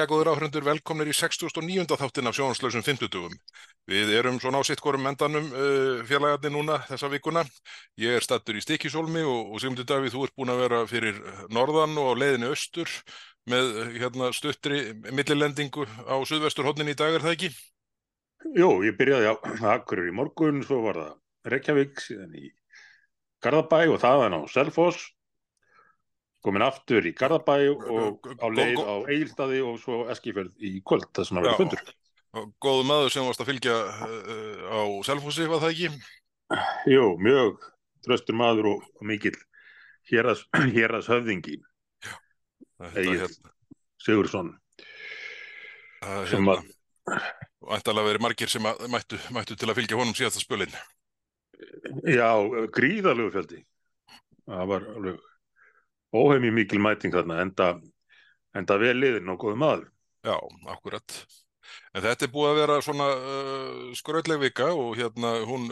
Jæja, góður áhrendur, velkomnir í 69. þáttin af sjónslausum 50. Við erum svona á sitt hvorum endanum uh, félagarnir núna þessa vikuna. Ég er stattur í Stikisólmi og, og Sigmundur Davíð, þú ert búin að vera fyrir norðan og leiðinni austur með hérna, stuttri millilendingu á suðvesturhótnin í dag, er það ekki? Jú, ég byrjaði á Akurur í morgun, svo var það Reykjavík, síðan í Garðabæ og þaðan á Selfoss komin aftur í Garðabæ og á leið á Egilstaði og svo Eskifjörð í kvöld, það sem að vera fundur. Góðu maður sem varst að fylgja uh, á Selfossi, var það ekki? Jú, mjög tröstur maður og, mikill héras, héras höfðingi Egil hérna. Sigursson sem hérna. og ættalega verið margir sem að, mættu, mættu til að fylgja honum síðast að spölinn. Já, gríðalögu fjöldi. Það var alveg óheimí mikil mæting þarna enda, enda vel liðin og góðu maður. Já, akkurat. En þetta er búið að vera svona uh, skröðleg vika og hérna hún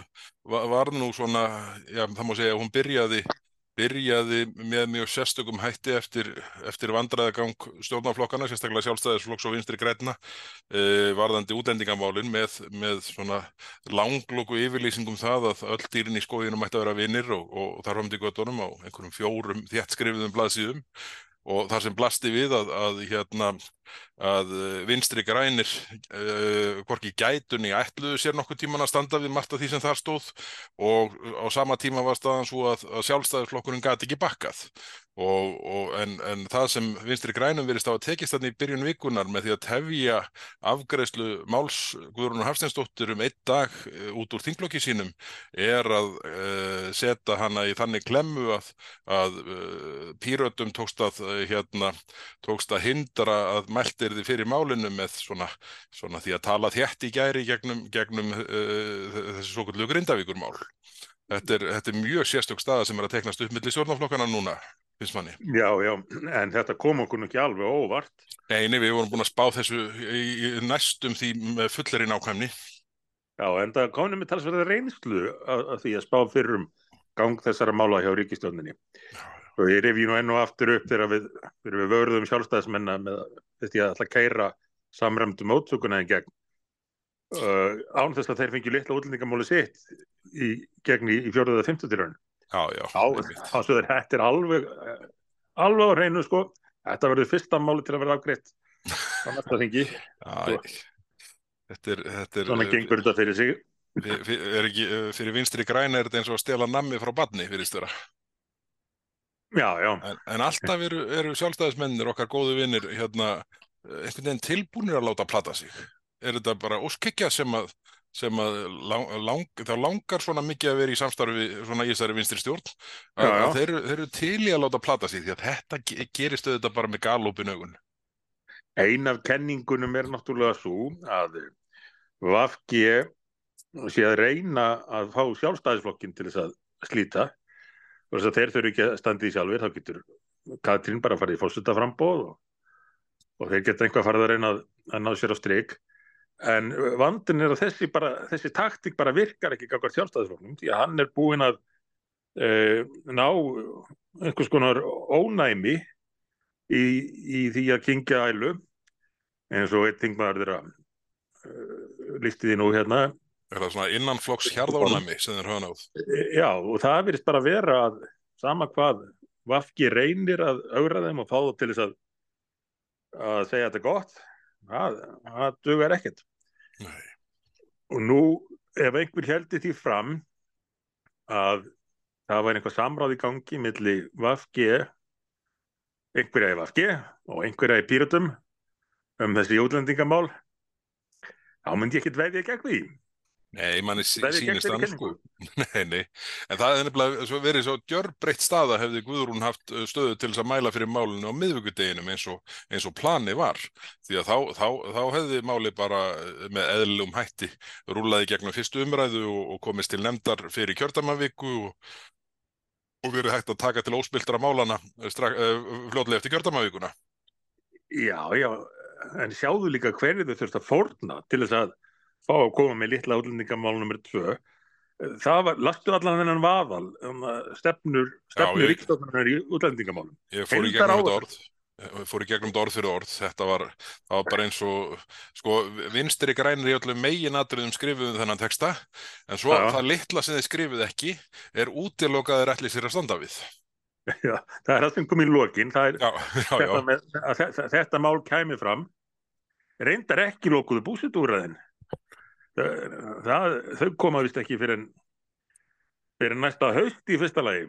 var nú svona, já það má segja, hún byrjaði, byrjaði með mjög sérstökum hætti eftir, eftir vandræðagang stjórnaflokkana, sérstaklega sjálfstæðisflokks og vinstri græna, uh, varðandi útlendingamálin með, með svona langlokku yfirlýsingum það að öll dýrin í skóðinu mætti að vera vinnir og, og, og þar framdi göttunum á einhverjum fjórum þjættskrifiðum blaðsíðum. Og þar sem blasti við að, að, hérna, að vinstri grænir uh, hvorki gætunni ætluðu sér nokkuð tíman að standa við margt af því sem þar stóð. Og á sama tíma var staðan svo að, að sjálfstæðisflokkurinn gæti ekki bakkað. Og, og, en, en það sem vinstri grænum verist á að tekist þannig í byrjun vikunar með því að tefja afgreðslu máls Guðrún Hafsteinsdóttir um einn dag uh, út úr þinglokki sínum er að uh, setja hana í þannig klemmu að, að pírötum tókst að hérna, tókst að hindra að mæltir þið fyrir málinu með svona, svona því að tala þétt í gæri gegnum, gegnum uh, þessi svo kvöldu grindavíkur mál. Þetta er, þetta er mjög sérstök staða sem er að teknast upp millir stjórnaflokkana núna, finnst manni. Já, já, en þetta kom okkur ekki alveg óvart. Neini, við vorum búin að spá þessu í, í næstum því fullerinn ákvæmni. Já, en það komum við talsverða reynslu að, að því að spá fyrir um gang þessara mála hjá ríkistjóninni. Já, og ég revi nú enn og aftur upp þegar við, við vörðum sjálfstæðismenna með ætla að kæra samræmdum mótsökuna en gegn uh, án þess að þeir fengi litla útlendingamáli sitt í, gegn í, í fjóruða og fymtutirun Já, já. Þá svo þetta er alveg alveg á hreinu sko. Þetta verður fyrsta máli til að vera afgreitt á næsta þingi. Þetta er Svona gengur þetta fyrir sig. Er ekki fyrir vinstri græna er þetta eins og að stela nammi frá badni fyrir störa Já, já. En, en alltaf eru, eru sjálfstæðismennir okkar góðu vinnir hérna, einhvern veginn tilbúinir að láta plata sig. Er þetta bara óskikja sem að, sem að lang, lang, þá langar svona mikið að vera í samstarfi svona í þessari vinstri stjórn já, já. þeir, þeir eru til í að láta plata sig því að þetta gerist auðvitað bara með galopin augun. Ein af kenningunum er náttúrulega svo að Vafgi sé að reyna að fá sjálfstæðisflokkin til þess að slíta og þeir þurfu ekki að standa í sjálfur þá getur Katrín bara að fara í fólksölda frambóð og, og þeir geta einhvað að fara að að, ná sér á stryk en vandin er að þessi, bara, þessi taktík bara virkar ekki kakar sjálfstæðisfloknum því að hann er búin að e, ná einhvers konar ónæmi í, í því að kingja ælu eins og einn þingmaður þeirra e, lísti því nú hérna Er það svona innanflokks hjarðónami sem þeir hafa náð? Já, og það verðist bara vera að sama hvað Vafki reynir að augra þeim og fá það til þess að, að segja þetta gott, það, það dugar ekkert. Nei. Og nú, ef einhver heldur því fram að það var einhver samráð í gangi millir Vafki, einhverja í Vafki og einhverja í Píratum um þessi jótlendingamál, þá myndi ég ekkert veðja gegn því. Nei, manni sínist hann sko. Nei, nei, en það hefði nefnilega verið svo gjörbreytt staða hefði Guðrún haft stöðu til þess að mæla fyrir málinu á miðvíkudeginum eins eins og plani var. Því að þá, þá, þá hefði máli bara með eðlum hætti rúlaði gegnum fyrstu umræðu og, og komist til nefndar fyrir kjördamanviku og, og verið hægt að taka til óspildra málana fljóðlega eftir kjördamanvikuna. Já, já, en sjáðu líka hverju þau þurft að forna til þess að fá að koma með litla útlendingamál nr. 2 það var, lastu allan þennan vaðal um stefnur, stefnur ríkstofnunar í útlendingamálum. Ég fór í gegnum þetta orð. Fór í gegnum þetta orð fyrir orð. Þetta var, var bara eins og sko, vinstri grænir í öllum megin atriðum skrifuðum þennan texta en svo Já. það litla sem þið skrifuð ekki er útilokaður ætli sér að standa við. Já, það er það sem kom í lokin. Það er já, já, já, þetta, með, að þetta, mál kæmi fram. Reyndar ekki lokuðu búsitúræðin það, það, þau koma vist ekki fyrir, fyrir næsta haust í fyrsta lagi.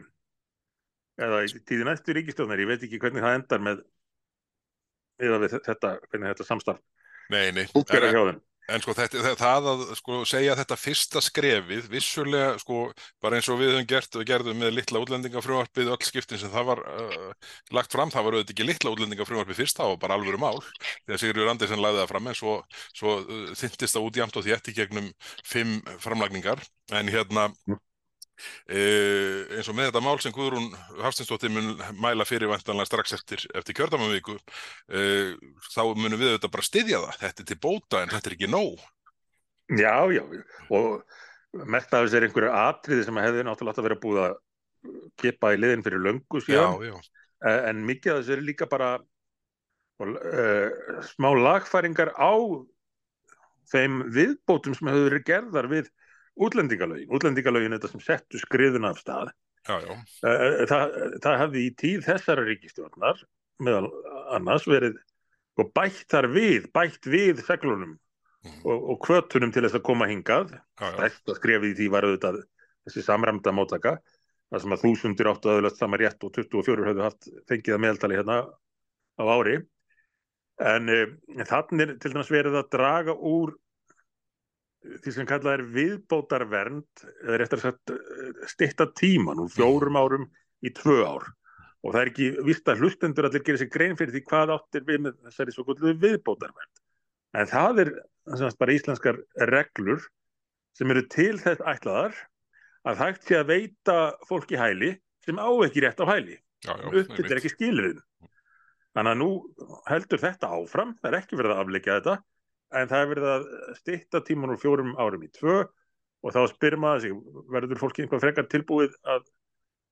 Eða í tíði næstu ríkistjóðnar ég veit ekki hvernig það endar með eða við þetta, hvernig þetta samstarf nei, nei. búkera en, sko þetta, það- að sko segja þetta fyrsta skrefið, vissulega sko bara eins og við höfum gert, við gerðum með litla útlendingafrumvarpið öll skiptin sem það var uh, lagt fram, það var auðvitað ekki litla útlendingafrumvarpið fyrst, það var bara alvöru mál. Þegar Sigurður Andersen lagði það fram en svo, svo uh, þyntist það út jæmt og þétt í gegnum fimm framlagningar. En hérna Uh, eins og með þetta mál sem Guðrún Hafstinsdóttir mun mæla fyrir vantanlega strax eftir, eftir kjördamavíku uh, þá munum við auðvitað bara styðja það. Þetta er til bóta en þetta er ekki nóg. Já, já, og þess er einhverju atriði sem hefði náttúrulega átt að vera búið að kipa í liðin fyrir löngu síðan. já, já, Eh, en mikið af þessu er líka bara uh, smá lagfæringar á þeim viðbótum sem hefur verið gerðar við útlendingalögin. Útlendingalögin þetta sem settu skriðuna af stað. Já, já, uh, það, það hefði í tíð þessara ríkistjórnar meðal annars verið og bætt þar við, bætt við seglunum Mhm. og, og kvötunum til þess að koma hingað. Stærsta skrefið í því var auðvitað þessi samræmda móttaka þar sem að þúsundir áttu aðeins sama rétt og 24 höfðu haft fengið að meðaltali hérna á ári. En uh, þannig til dæmis verið að draga úr því sem kallað er viðbótarvernd eða réttar sagt stitta tíman úr fjórum árum í tvö ár. Og það er ekki vist að hlustendur allir gerir sér grein fyrir því hvað áttir við með þessari svo kvöldu viðbótarvernd. En það er sem sagt, bara íslenskar reglur sem eru til þess ætlaðar að hægt sé að veita fólki hæli sem á ekki rétt á hæli. Uppfyllir einmitt. ekki skilurinn þannig að nú heldur þetta áfram það er ekki verið að afleggja þetta en það er verið að stytta tíman úr fjórum árum í tvö og þá spyr maður sig verður fólki einhvað frekar tilbúið að,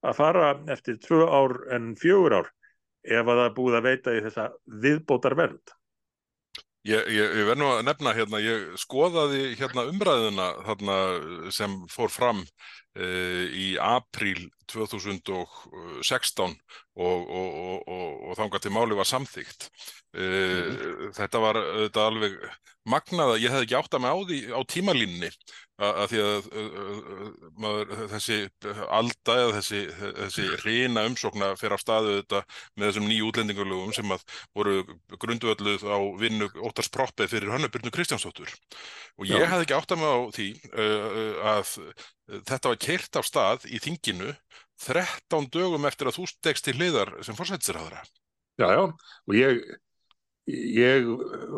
að fara eftir tvö ár en fjögur ár ef að það er búið að veita í þessa viðbótar vernd Ég, ég, ég verð nú að nefna hérna, ég skoðaði hérna umræðuna þarna sem fór fram í apríl 2016 og, og, og, og, og þangað til máli var samþygt. Uh, Þetta var þetta alveg magnað að ég hefði ekki átt að mig á því á tímalínni að, að því að uh, maður, þessi alda eða þessi, þessi reyna umsókna fyrir af staðu þetta með þessum nýju útlendingarlögum sem að voru grundvölduð á vinnu Óttars Proppið fyrir Hönnubyrnu Kristjánsdóttur. Og ég hefði ekki átt að mig á því uh, að þetta var keirt af stað í þinginu 13 dögum eftir að þú stegst til hliðar sem fórsættisraðara. Já, já, og ég, ég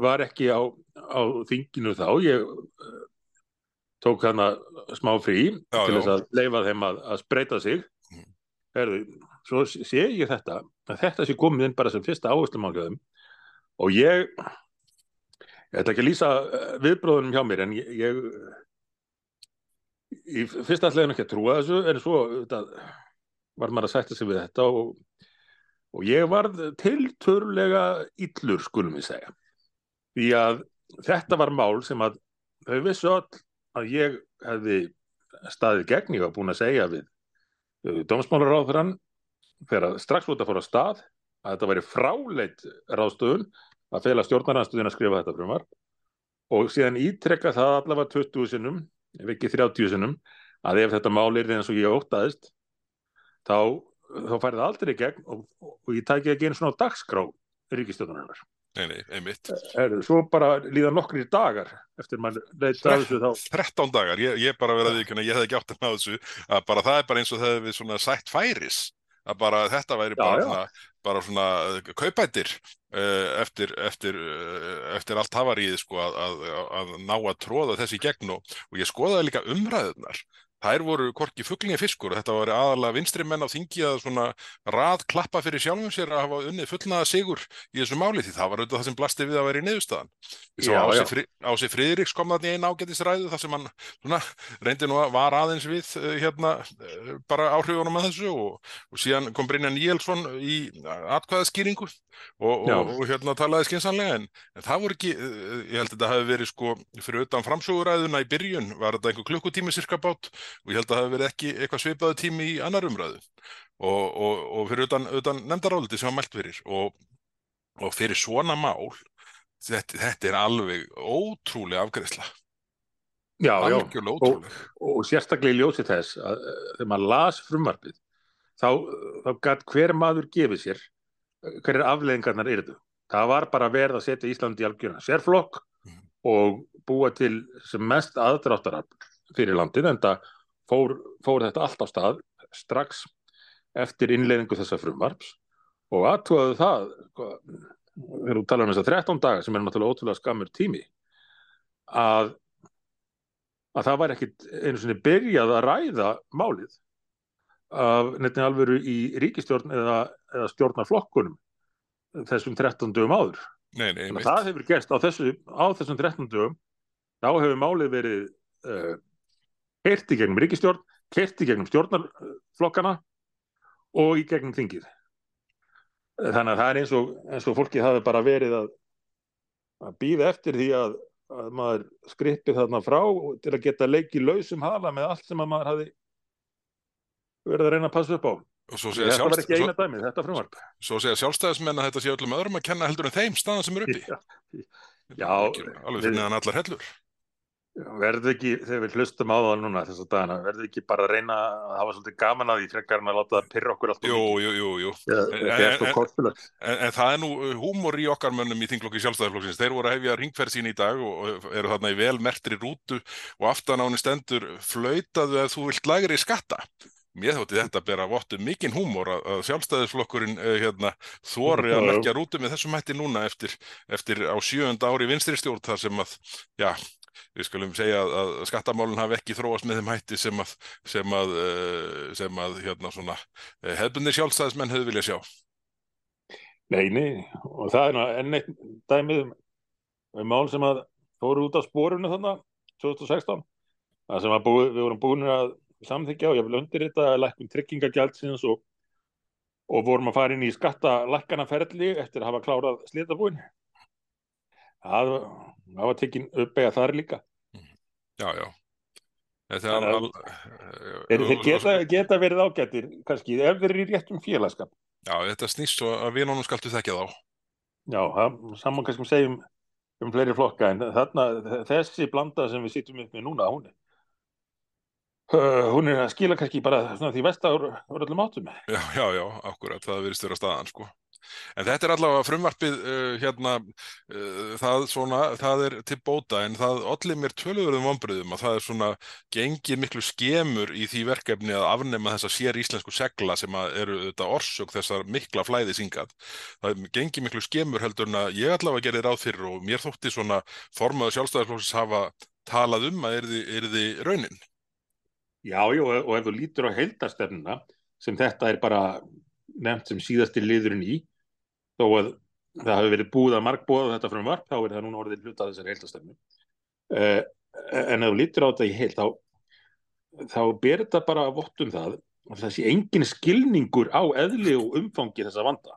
var ekki á, á þinginu þá, ég eh, tók hana smá frí Já, til þess að leifa þeim að, að spreita sig. Mhm. Herðu, svo sé ég þetta, þetta sé komið inn bara sem fyrsta áherslumál hjá þeim og ég, ég ætla ekki að lýsa eh, viðbróðunum hjá mér en ég, ég í fyrsta ætlaðin ekki að trúa þessu en svo þetta, var maður að sætta sig við þetta og Og ég varð tiltörulega illur, skulum við segja. Því að þetta var mál sem að þau vissu öll að ég hefði staðið gegn, ég var búin að segja við dómsmálaráðurann þegar strax út að fóra að stað að þetta væri fráleitt ráðstöðun að fela stjórnaranstöðun að skrifa þetta frumvar og síðan ítrekka það allavega 20 sinnum, ef ekki 30 sinnum, að ef þetta mál er eins og ég óttaðist þá þá færði það aldrei gegn og, og, og ég tæki ekki einu svona á dagskrá ríkistjóðunarinnar. Nei, nei, einmitt. Herðu, svo bara líða nokkri dagar eftir maður leita að þessu þá. 13 dagar, ég, ég bara að því ég hefði ekki átt að ná þessu, að bara það er bara eins og það hefði svona sætt færis að bara þetta væri Já, bara já. svona, bara svona kaupættir eftir, eftir, uh, eftir allt hafaríð sko að, að, að ná að tróða þessi gegn og, og ég skoðaði líka umræðunar þær voru korki fugglingi fiskur og þetta var aðalega vinstri menn á þingi að svona rað klappa fyrir sjálfum sér að hafa unnið fullnaða sigur í þessu máli því það var auðvitað það sem blasti við að vera í niðurstaðan. Já, já. Ási, Ási Friðriks kom þarna í einn ágætisræðu þar sem hann svona, reyndi nú að var aðeins við uh, hérna uh, bara áhrifunum með þessu og, og síðan kom Brynja Níelsson í atkvæðaskýringu og, og, og hérna talaði skinsanlega en, en það voru ekki, uh, ég held að þetta hafi verið sko fyrir utan framsöguræðuna í byrjun var þetta einhver klukkutími cirka bát og ég held að það hefði verið ekki eitthvað svipaðu tími í annar umræðu og, og, og fyrir utan, utan nefndaráliti sem var mælt fyrir og, og fyrir svona mál þetta, þetta er alveg ótrúlega afgreðsla Já, já, og sérstaklega í ljósi þess að uh, þegar maður las frumvarpið þá, þá gætt hver maður gefið sér uh, hverjar afleðingarnar eru þau. Það var bara verið að setja Íslandi í algjörna sérflokk Mhm. og búa til sem mest aðdráttarafl fyrir landið en það fór, fór þetta allt á stað strax eftir innleiðingu þessa frumvarps og aðtúaðu það sko, þegar þú talar um þess að 13 daga sem er náttúrulega ótrúlega skammur tími að að það var ekkit einu sinni byrjað að ræða málið af nefnir alvöru í ríkistjórn eða, eða stjórnarflokkunum þessum 13 dögum áður. Nei, nei, að það hefur gerst á, þessu, á þessum 13 dögum, þá hefur málið verið uh, heyrt í gegnum ríkistjórn, heyrt í gegnum stjórnarflokkana og í gegnum þingið. Þannig að það er eins og, eins og fólkið hafi bara verið að, að býða eftir því að, að maður skrippi þarna frá til að geta leikið lausum hala með allt sem að maður hafi verið að reyna að passa upp á. Þetta var ekki eina dæmið, þetta frumvarp. svo segja sjálfstæðismenn að þetta sé öllum öðrum að kenna heldur en þeim staðan sem er uppi. Já, Já, alveg- neðan allar hellur. Verður ekki, þegar við hlustum á það núna þess að dagana, verður ekki bara að reyna að hafa svolítið gaman að því frekar en að láta það pyrra okkur alltaf Jú, jú, jú, jú. Það en- en-. En, en það er nú uh, húmor í okkar mönnum í þinglokki sjálfstæðarflokksins. Þeir voru að hefja ringferð sín í dag og og eru þarna í vel mertri rútu og aftan á henni stendur flautaðu að þú vilt lagri skatta. Mér þótti þetta bera vottu mikinn húmor að, að sjálfstæðisflokkurinn uh, hérna, þori að merkja rútu með þessum hætti núna eftir, eftir á sjöunda ári vinstri stjórn þar sem að, já, við skulum segja að, að skattamálun hafi ekki þróast með þeim hætti sem að, sem að, uh, sem að hérna svona, uh, hefbundir sjálfstæðismenn hefðu vilja sjá. Nei, nei, og það er nú enn eitt dæmið um, um mál sem að fóru út á spórunu þannig 2016 það sem að búi, við vorum búin að samþykja og ég vil undir þetta lækkun tryggingagjaldsins og, og vorum að fara inn í skatta lækkanaferli eftir að hafa klárað slitabúin það, það var tekin upp eða þar líka Já, já. Er að- al... Þeir, þeir geta, geta verið ágættir kannski ef þeir eru í réttum félagskap Já, þetta snýst svo að vinunum skaltu þekkja þá. Já, saman kannski um segjum um fleiri flokka en þarna þessi blanda sem við sýtum upp með núna hún er uh, hún er að skila kannski bara því vest úr öllum áttum Já, já, já, akkurat, það virðist vera staðan, sko. En þetta er allavega frumvarpið, uh, hérna, uh, það svona, það er til bóta, en það olli mér töluverðum vonbröðum að það er svona gengið miklu skemur í því verkefni að afnema þessa sér íslensku segla sem eru þetta orsök þessar mikla flæði syngað. Það er gengið miklu skemur heldur en að ég allavega gerði ráð fyrir og mér þótti svona formaður sjálfstæðarflóksins hafa talað um að yrði, yrði raunin. Já, já, og ef þú lítur á heildastefnuna sem þetta er bara nefnt sem síðasti liðurinn í. Þó að það hafi verið búið að markbúða þetta frumvarp, þá er það núna orðið hluta þessari heildastefnu uh, en ef þú lítur á þetta í heild þá, þá ber þetta bara vott um það að það sé engin skilningur á eðli og umfangi þessa vanda.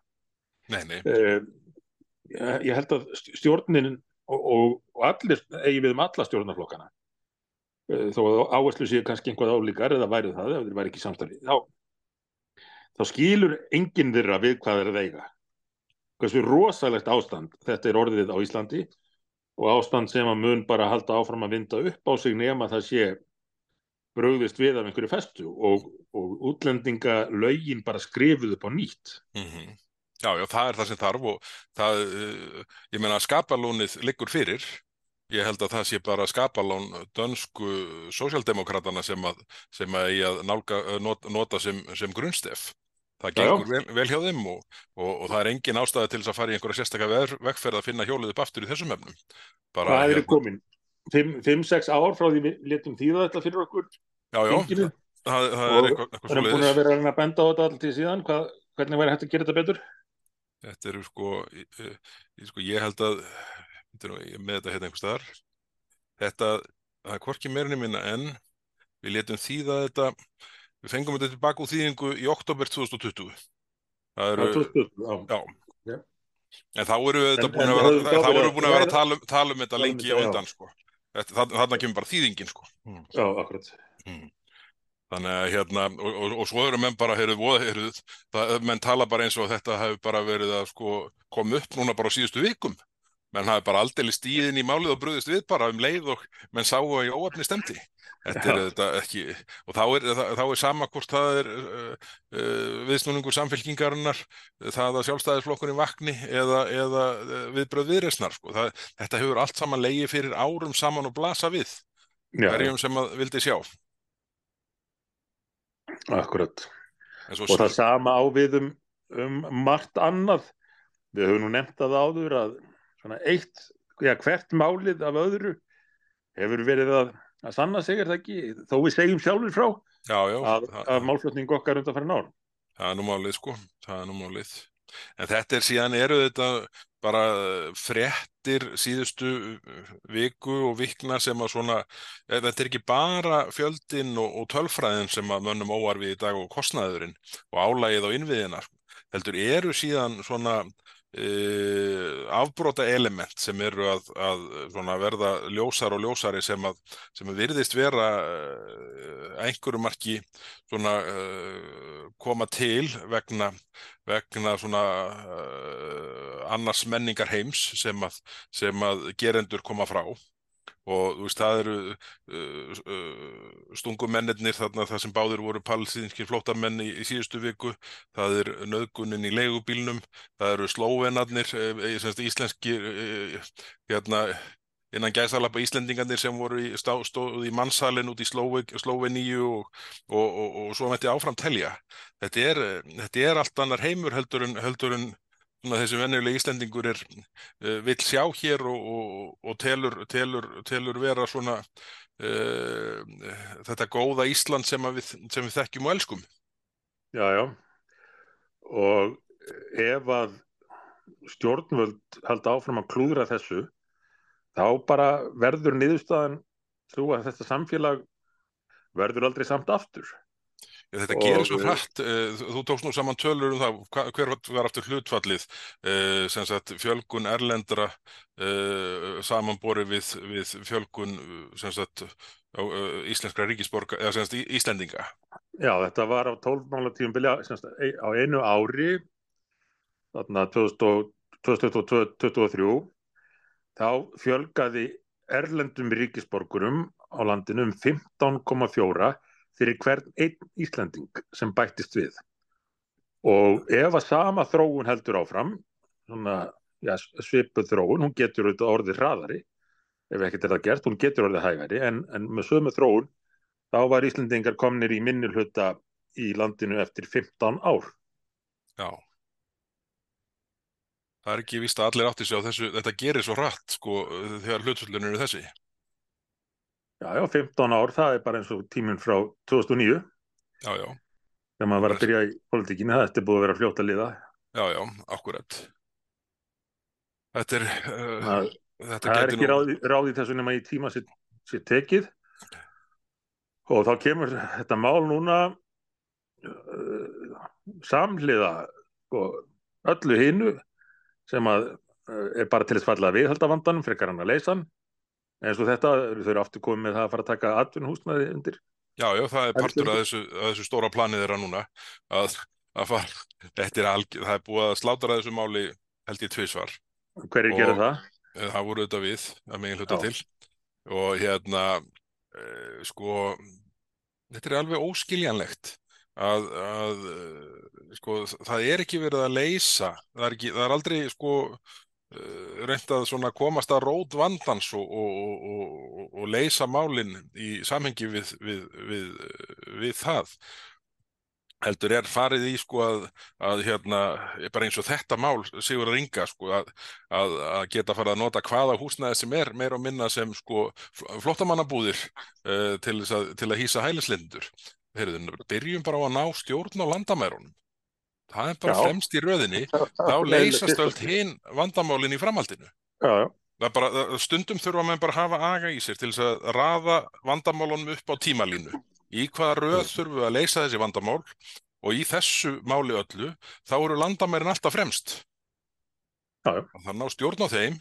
Nei, nei, uh, ég held að stjórnin og, og, og allir eigi við um alla stjórnarflokkana. Uh, þó að áherslu séu kannski einhvað álíkar eða væri það ef þeir væri ekki samstarfi þá, þá skilur enginn þeirra við hvað þeir að eiga hversu rosalegt ástand þetta er orðið á Íslandi og ástand sem að mun bara halda áfram að vinda upp á sig nema það sé brugðist við af einhverju festu og, og útlendinga lögin bara skrifuð upp á nýtt Mhm. Já, já, það er það sem þarf og það, uh, ég meina, skapalónið liggur fyrir. Ég held að það sé bara skapalón dönsku sósjaldemokratana sem að, sem að, eigi að nálga, uh, not, nota sem, sem grunnstef. Það gengur vel, vel hjá þeim og, og, og það er engin ástæða til þess að fara í einhverja sérstakka ver- vegferð að finna hjólið upp aftur í þessum efnum. Bara, Hvað eru hérna- komin? 5-6 ár frá því við letum þýða þetta fyrir okkur já, já, þinginu það, það er eitthvað, eitthvað við erum búin svoleiðis. að vera að benda á þetta alltaf til síðan, hvað, hvernig væri hægt að gera þetta betur? Þetta eru sko, sko, ég held að, er ég er með þetta hérna einhvers staðar, þetta, það er hvorki meirinni minna en við letum þýða þetta, við fengum þetta tilbaka úr þýðingu í oktober 2020. Það eru, 2020, já. já, en þá eru við búin að vera, að við búin að vera að ræða- tala um, tala um þetta um lengi á undan, sko. Þarna, kemur bara þýðingin, sko. Já, akkurat. Þannig að hérna, og, og, og svo eru menn bara, heyrðu, voða, heyrðu, menn tala bara eins og þetta hefur bara verið að sko koma upp núna bara á síðustu vikum. Menn hafi bara aldrei stíðin í málið og bröðist við bara um leið og menn sáu að í óöfni þetta ekki, og þá er, þá, er sama hvort það er uh, uh, viðsnúningur samfélkingarinnar, það að sjálfstæðisflokkurinn vakni eða, eða uh, viðbröð viðresnar, sko. Það, þetta hefur allt saman leiði fyrir árum saman og blasa við, Já, hverjum sem að vildi sjá. akkurat. Og það sama á við um, margt annað. Við höfum nú nefnt það áður að svona eitt, já, hvert málið af öðru hefur verið að, að sanna sig, er það ekki? Þó við segjum sjálfur frá Já, já, að, að málflutning okkar undan fyrir nárum. það er nú málið sko, það er nú málið. En þetta er síðan eru þetta bara fréttir síðustu viku og vikna sem að svona, eh, þetta er ekki bara fjöldin og, og tölfræðin sem að mönnum óar við í dag og kostnaðurinn og álægið á innviðina. Heldur eru síðan svona uh, afbrota element sem eru að, að verða ljósar og ljósari sem að, sem að virðist vera uh, einhverju marki svona uh, koma til vegna, vegna svona annars menningar heims sem að, sem að gerendur koma frá og þú veist það eru uh, uh, stungumennir þarna það sem báðir voru palestinskir flóttamenn í, í síðustu viku það er nöðgunin í leigubílnum það eru slóvenarnir uh, íslenskir uh, hérna innan gæsalappa Íslendingarnir sem voru í, stá, stóð í mannsalinn út í Slóveníu og, og, og, og svo mætti áfram telja. Þetta er, þetta er allt annar heimur heldur en, heldur en svona, þessi venjuleg Íslendingur er, uh, vill sjá hér og, og telur, telur, telur vera svona uh, þetta góða Ísland sem við, sem við þekkjum og elskum. Já, já. Og ef að stjórnvöld halda áfram að klúðra þessu, þá bara verður niðurstaðan þú að þetta samfélag verður aldrei samt aftur. Þetta gerir svo hratt, uh, þú tókst nú saman tölur um það, hver var aftur hlutfallið, uh, sem sagt fjölgun erlendra uh, samanborið við, við fjölgun sem sagt íslenskra ríkisborga, eða sem sagt Íslendinga. Já, þetta var á 12 mála tíum byrja á einu ári, þarna 2022-2023, þá fjölgaði erlendum ríkisborgurum á landinu um 15,4 fyrir hvern einn Íslanding sem bættist við. Og ef að sama þróun heldur áfram, svona ja, svipuð þróun, hún getur auðvitað orðið hraðari, ef ekkert er það gert, hún getur orðið hægari, en, en með sömu þróun, þá var Íslandingar komnir í minni hluta í landinu eftir 15 ár. Já. Það er ekki víst að allir átti sig á þessu, þetta gerir svo hratt, sko, þegar hlutfallinu eru þessi. Já, já, 15 ár, það er bara eins og tíminn frá 2009, Já, já, þegar maður var að byrja í politíkinni, þetta er búið að vera fljótt að liða. já, já, akkurat. Þetta er, uh, Það, þetta það er ekki ráð, ráð í þessu nema í tíma sér, sér tekið. Og þá kemur þetta mál núna uh, samhliða sko, öllu hinu sem að uh, er bara til þess falla að viðhalda vandanum frekar hann að leysa hann eins og þetta, þau eru aftur komið með það að fara að taka atvinnhúsnaði undir Já, já, það er partur af þessu, af þessu stóra planið þeirra núna að, að fara, þetta er alg, það er búið að slátra þessu máli held ég tvisvar. hverju gerir það? Eh, Það voru þetta við, að megin hluta Já. til og hérna, uh, sko, þetta er alveg óskiljanlegt að, að uh, sko, það er ekki verið að leysa, það er, ekki, það er aldrei, sko, uh, reynt að komast að rót vandans og, og, og, og, leysa málin í samhengi við, við, við, við það. heldur er farið í sko að, að hérna, bara eins og þetta mál Sigur Ringa sko að, að, að geta farið að nota hvaða húsnæði sem er meira og minna sem sko flottamannabúðir uh, til, að, til að hýsa hælislindur. Heyrðu, byrjum bara á að ná stjórn á landamærunum. Það er bara Já. fremst í röðinni, þá leysast öll hinn vandamálin í framhaldinu. Já, bara, stundum þurfa menn bara að hafa aga í sér til þess að raða vandamálunum upp á tímalínu. Í hvaða röð þurfum við að leysa þessi vandamál og í þessu máli öllu þá eru landamærin alltaf fremst. Já, já. Það ná stjórn á þeim,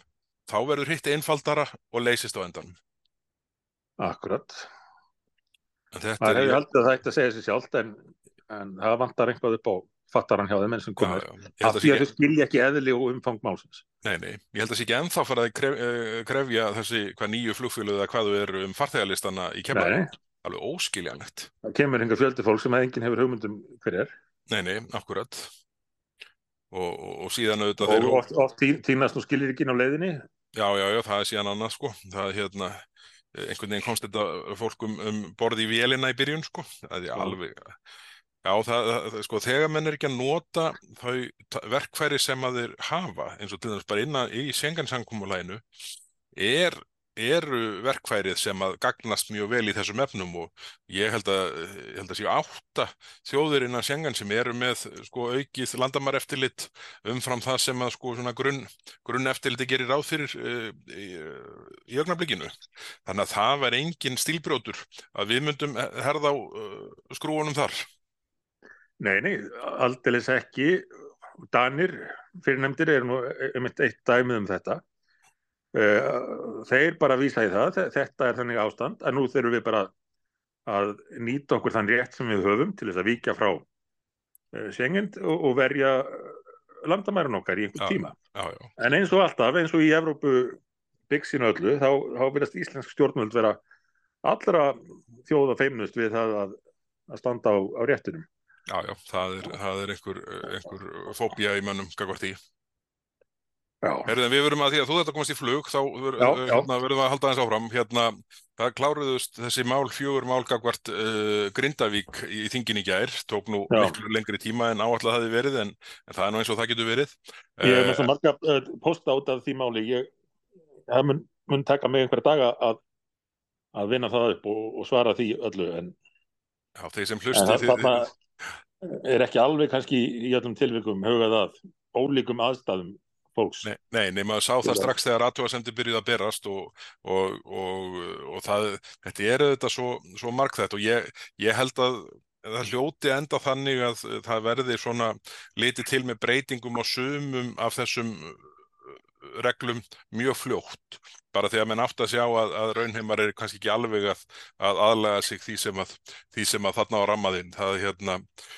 þá verður hitt einfaldara og leysist á endanum. akkurat. Það hefði haldið að það ætti að segja sér sjálft en, en það vantar einhvað upp á fattaran hjá þeim enn sem komur. Af því að þau skilja ekki eðli og umfang málsins. nei, nei, ég held að sé ekki ennþá farið að kref, eh, krefja þessi hvað nýju flugfjölu eða hvað þau eru um farþegarlistana í kemlaðum. Alveg óskiljanlegt. það kemur hinga fjöldi fólk sem að enginn hefur hugmyndum hver er. Nei, nei, akkurat. Og, og, og síðan auðvitað Og oft, oft tí- týnast nú skilir ekki inn á leiðinni. Já, já, já, það er síðan annað sko. Það er hérna, einhvern veginn komst þetta fólk um, um borði í vélina í byrjun sko. Það er alveg, já, það, það, sko, þegar menn er ekki að nota þau verkfæri sem að þeir hafa, eins og til dæmis bara innan í sengansankumulaginu, er, eru verkfærið sem að gagnast mjög vel í þessum efnum og ég held að, ég held að séu átta þjóðir innan sengan sem eru með sko aukið landamar eftirlit umfram það sem að sko grunn grunn eftirliti gerir ráð fyrir uh, í, í augnablikinu. Þannig að það var engin stílbrjótur að við myndum herða á uh, skrúunum þar. Nei, nei, aldeilis ekki. Danir, fyrirnefndir, eru nú einmitt eitt dæmið um þetta. Eh, Þeir bara vísa í það, þe- þetta er þannig ástand, að nú þurfum við bara að nýta okkur þann rétt sem við höfum til þess að víkja frá sengend og, verja landamærin okkar í einhvern Já. tíma. Já, já, En eins og alltaf, eins og í Evrópu byggsinu öllu, þá, þá verðast íslensk stjórnvöld vera allra þjóða feimnust við það að, að standa á, á réttinum. Já, já, það er, það er einhver, einhver fóbía í mönnum gagvart í. Herðin, við verum að því að þú þetta komast í flug, þá ver, Já, hérna, verðum við að halda eins áfram. Hérna, það kláruðust þessi mál, fjögur mál gagvart uh, Grindavík í, þingin í gær, tók nú Já. miklu lengri tíma en áallega hafi verið, en, en það er nú eins og það getur verið. ég er með Eh, svo marga uh, posta út af því máli, ég, það mun, mun taka mig einhverja daga að, að vinna það upp og, og svara því öllu, en, Já, þeir sem það, þarna er ekki alveg kannski í öllum tilvikum hugað að ólíkum aðstæðum fólks. Nei, nei, nei, maður sá það strax þegar aðtúasemdi byrjuð að berast og, og, og, og það, þetta er auðvitað svo, svo margþætt og ég, ég held að það hljóti enda þannig að það verði svona litið til með breytingum á sumum af þessum reglum mjög fljótt. Bara því að menn átt að sjá að, að raunheimar er kannski ekki alveg að, að aðlega sig því sem að, því sem að þarna á rammaðinn. Það er hérna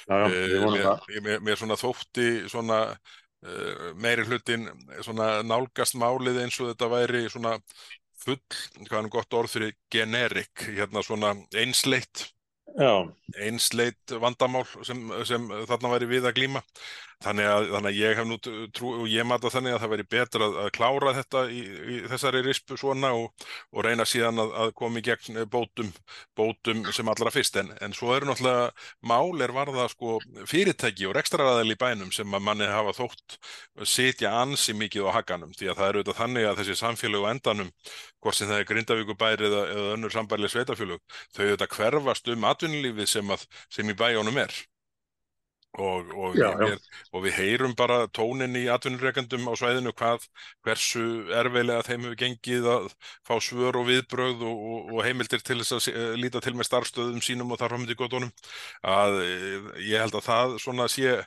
Já, já, vonum mér, mér, svona þótti svona uh, meiri hlutin svona nálgast málið eins og þetta væri svona full, hvað er nú gott orð fyrir generic, hérna svona einsleitt, Já, einsleitt vandamál sem, sem þarna væri við að glíma þannig að, þannig að ég hef nú trú og ég mata þannig að það væri betra að, að klára þetta í, í þessari rispu svona og, og reyna síðan að, að koma í gegn bótum, bótum sem allra fyrst. En, en svo eru náttúrulega mál er varða sko fyrirtæki og rekstraraðil í bænum sem að manni hafa þótt sitja ansi mikið á hakanum. Því að það eru auðvitað þannig að þessi samfélög á endanum hvort sem það er Grindavíkubæri eða, eða önnur sambærlega sveitafélög þau auðvitað hverfast um atvinnulífið sem, sem í bæjónum er og, og, Já, já. Við, og við heyrum bara tónin í atvinnurekendum á svæðinu hvað, hversu erfiðlega þeim hefur gengið að fá svör og viðbrögð og, og, og heimildir til þess að eh, líta til með starfstöðum sínum og þar framöndi góðunum að eh, ég held að það svona sé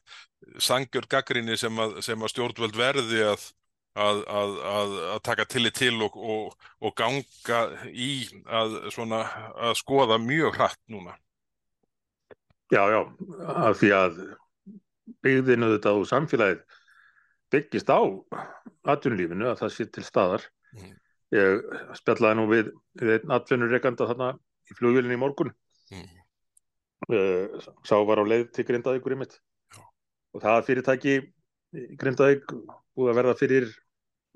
sangjör gaggrinni sem að, sem að stjórnvöld verði að Að, að, taka til og, og, og ganga í að, svona, skoða mjög hratt núna. Já, já, af því að byggðinu þetta og samfélagið byggist á atvinnulífinu að það sé til staðar. Mhm. Ég spjallaði nú við, við einn atvinnurekanda þarna í flugvélinu í morgun. Mm. Uh, sá var á leið til Grindavíkur í mitt. Já. Og það fyrirtæki í Grindavík búið að verða fyrir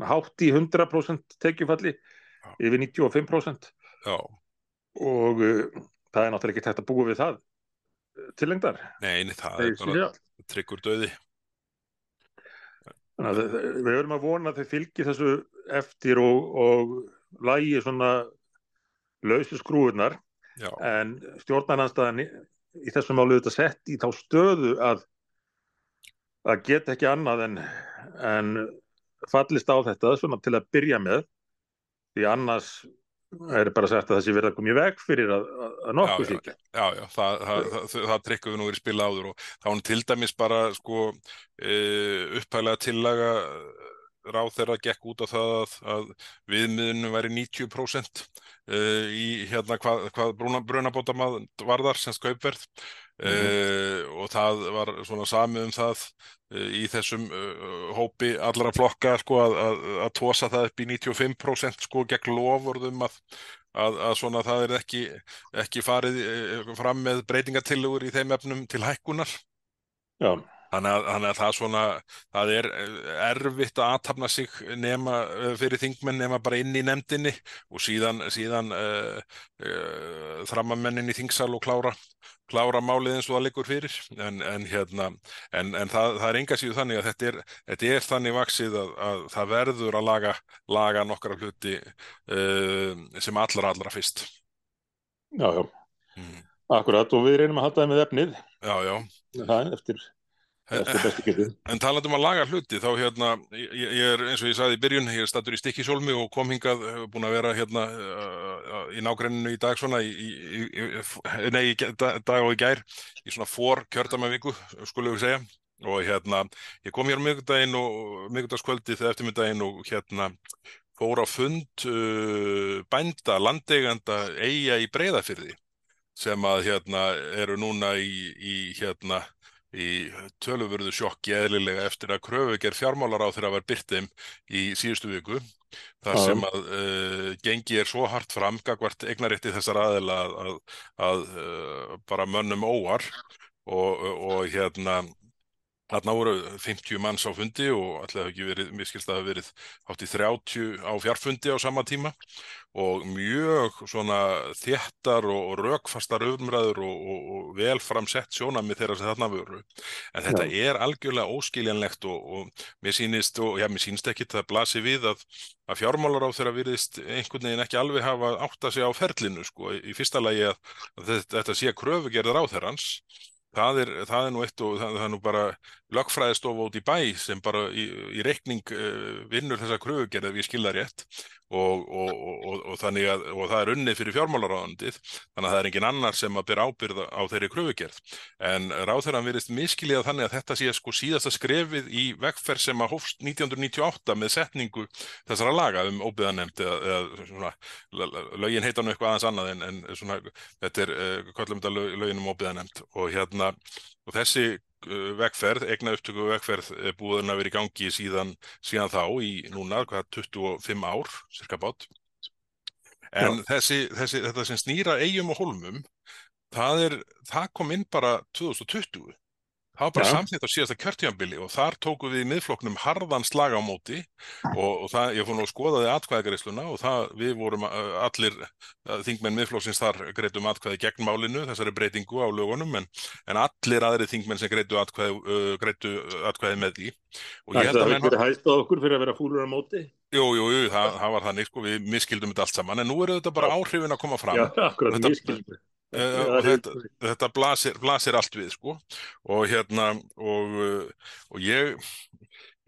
hátt í 100% tekjufalli Já. Tilengdar. Nei, það er bara tryggur döði. Þannig að við höfum að vona að þau fylgi þessu eftir og, og lægi svona lausu skrúurnar en stjórnarnanstæðan í, þessum málu þetta sett í þá stöðu að að geta ekki annað en, en fallist á þetta svona til að byrja með því annars er bara sagt að það sé verið að koma í veg fyrir að, að, nokkuð ekki. já, já, það, það, það, það, það við nú verið spila áður og þá hann til dæmis bara sko e, upphælega tillaga ráð þeirra gekk út á það að, að viðmiðinu væri 90% e, í hérna hvað, hvað brunabóta varðar sem skaupverð e, og það var svona samið um það e, í þessum e, hópi allra flokka sko að, að, að tósa það upp í 95% sko gegn lofurðum að Að, að svona það er ekki, ekki farið fram með breytingatillögur í þeim efnum til hækkunar. Já, Þannig þannig að það svona, það er erfitt að aðtapna sig nema fyrir þingmenn nema bara inn í nefndinni og síðan, síðan uh, uh, þramamennin í þingsal og klára, klára málið eins og það liggur fyrir. En, en, hérna, en, en það, það er enga síðu þannig að þetta er, þetta er þannig vaksið að, að það verður að laga, laga nokkra hluti uh, sem allra allra fyrst. já, já, Mm. akkurat og við reynum að halda það með efnið Já, já. það er eftir, En talandi um að laga hluti, þá hérna, ég, ég er eins og ég sagði í byrjun, ég er stattur í Stikkisólmi og kom hingað, hefur búin að vera hérna uh, í nágrenninu í dag svona, í, í, í, nei, dag og í gær, í svona fór kjördamavíku, skulum við segja. Og hérna, ég kom hér miðgudaginn og miðgudagskvöldi þegar eftirmiddaginn og hérna fór á fund uh, bænda, landeiganda, eiga í breyðafyrði sem að hérna eru núna í, í hérna í töluvörðu sjokki eðlilega eftir að kröfugerð fjármálar á þeirra var byrtið í síðustu viku þar Já. sem að uh, gengi er svo hart fram gagvart eignarétti þessar aðila að, að, að uh, bara mönnum óar og, og hérna Þarna voru 50 manns á fundi og allir hafa ekki verið, mér skilst að það hafa verið hátt í 30 á fjarfundi á sama tíma. Og mjög svona þéttar og, og rökfastar umræður og, og, og vel framsett sjónami þeirra sem þarna voru. En þetta er algjörlega óskiljanlegt og, og mér sýnist, og já, mér sýnist ekki það blasi við að, að fjármálar á þeirra virðist einhvern veginn ekki alveg hafa átta sig á ferlinu, sko, í fyrsta lagi að, að þetta, þetta sé kröfugerðar á þeirrans Það er, það er nú eitt og það, það er nú bara lögfræðistofa út í bæ sem bara í, í reikning uh, vinnur þessa kröfugerð ef ég skilða rétt og, og, og, að og það er unnið fyrir fjármálaráðandið þannig að það er engin annar sem að byrja ábyrða á þeirri kröfugerð. En ráðherran virðist miskilja þannig að þetta sé sko síðasta skrefið í vegferð sem að hófst 1998 með setningu þessara laga um óbyðanemnd eða, eða svona, lögin heita nú eitthvað aðeins annað en, en svona, þetta er uh, kallum þetta lög, lögin um óbyðanemnd og hérna og þessi vegferð, egna upptöku vegferð er búin að vera í gangi síðan, síðan þá í núna, hvað, 25 ár, cirka bát. En þessi, þessi, þetta sem snýra eigum og holmum, það, er, það kom inn bara 2020. Það var bara Já. samþýtt á síðasta kjörtíðanbili og þar tóku við í miðflokknum harðan slag á móti og, og það, ég fór nú að skoða þið atkvæðagreisluna og það, við vorum allir þingmenn miðflokksins þar greitum atkvæði gegn málinu, þessari breytingu á lögunum, en, en allir aðri þingmenn sem greitu atkvæði, uh, greitu atkvæði með því. Og ég Það að hæst á okkur fyrir að vera fúlur á móti. jú, jú, jú, það, það var þannig, sko, við miskildum þetta allt saman, en nú eru þetta bara áhrifin að koma fram. Já, akkurat, Þetta- Eh, og þetta, þetta blasir, blasir allt við sko. Og hérna og, uh, og ég,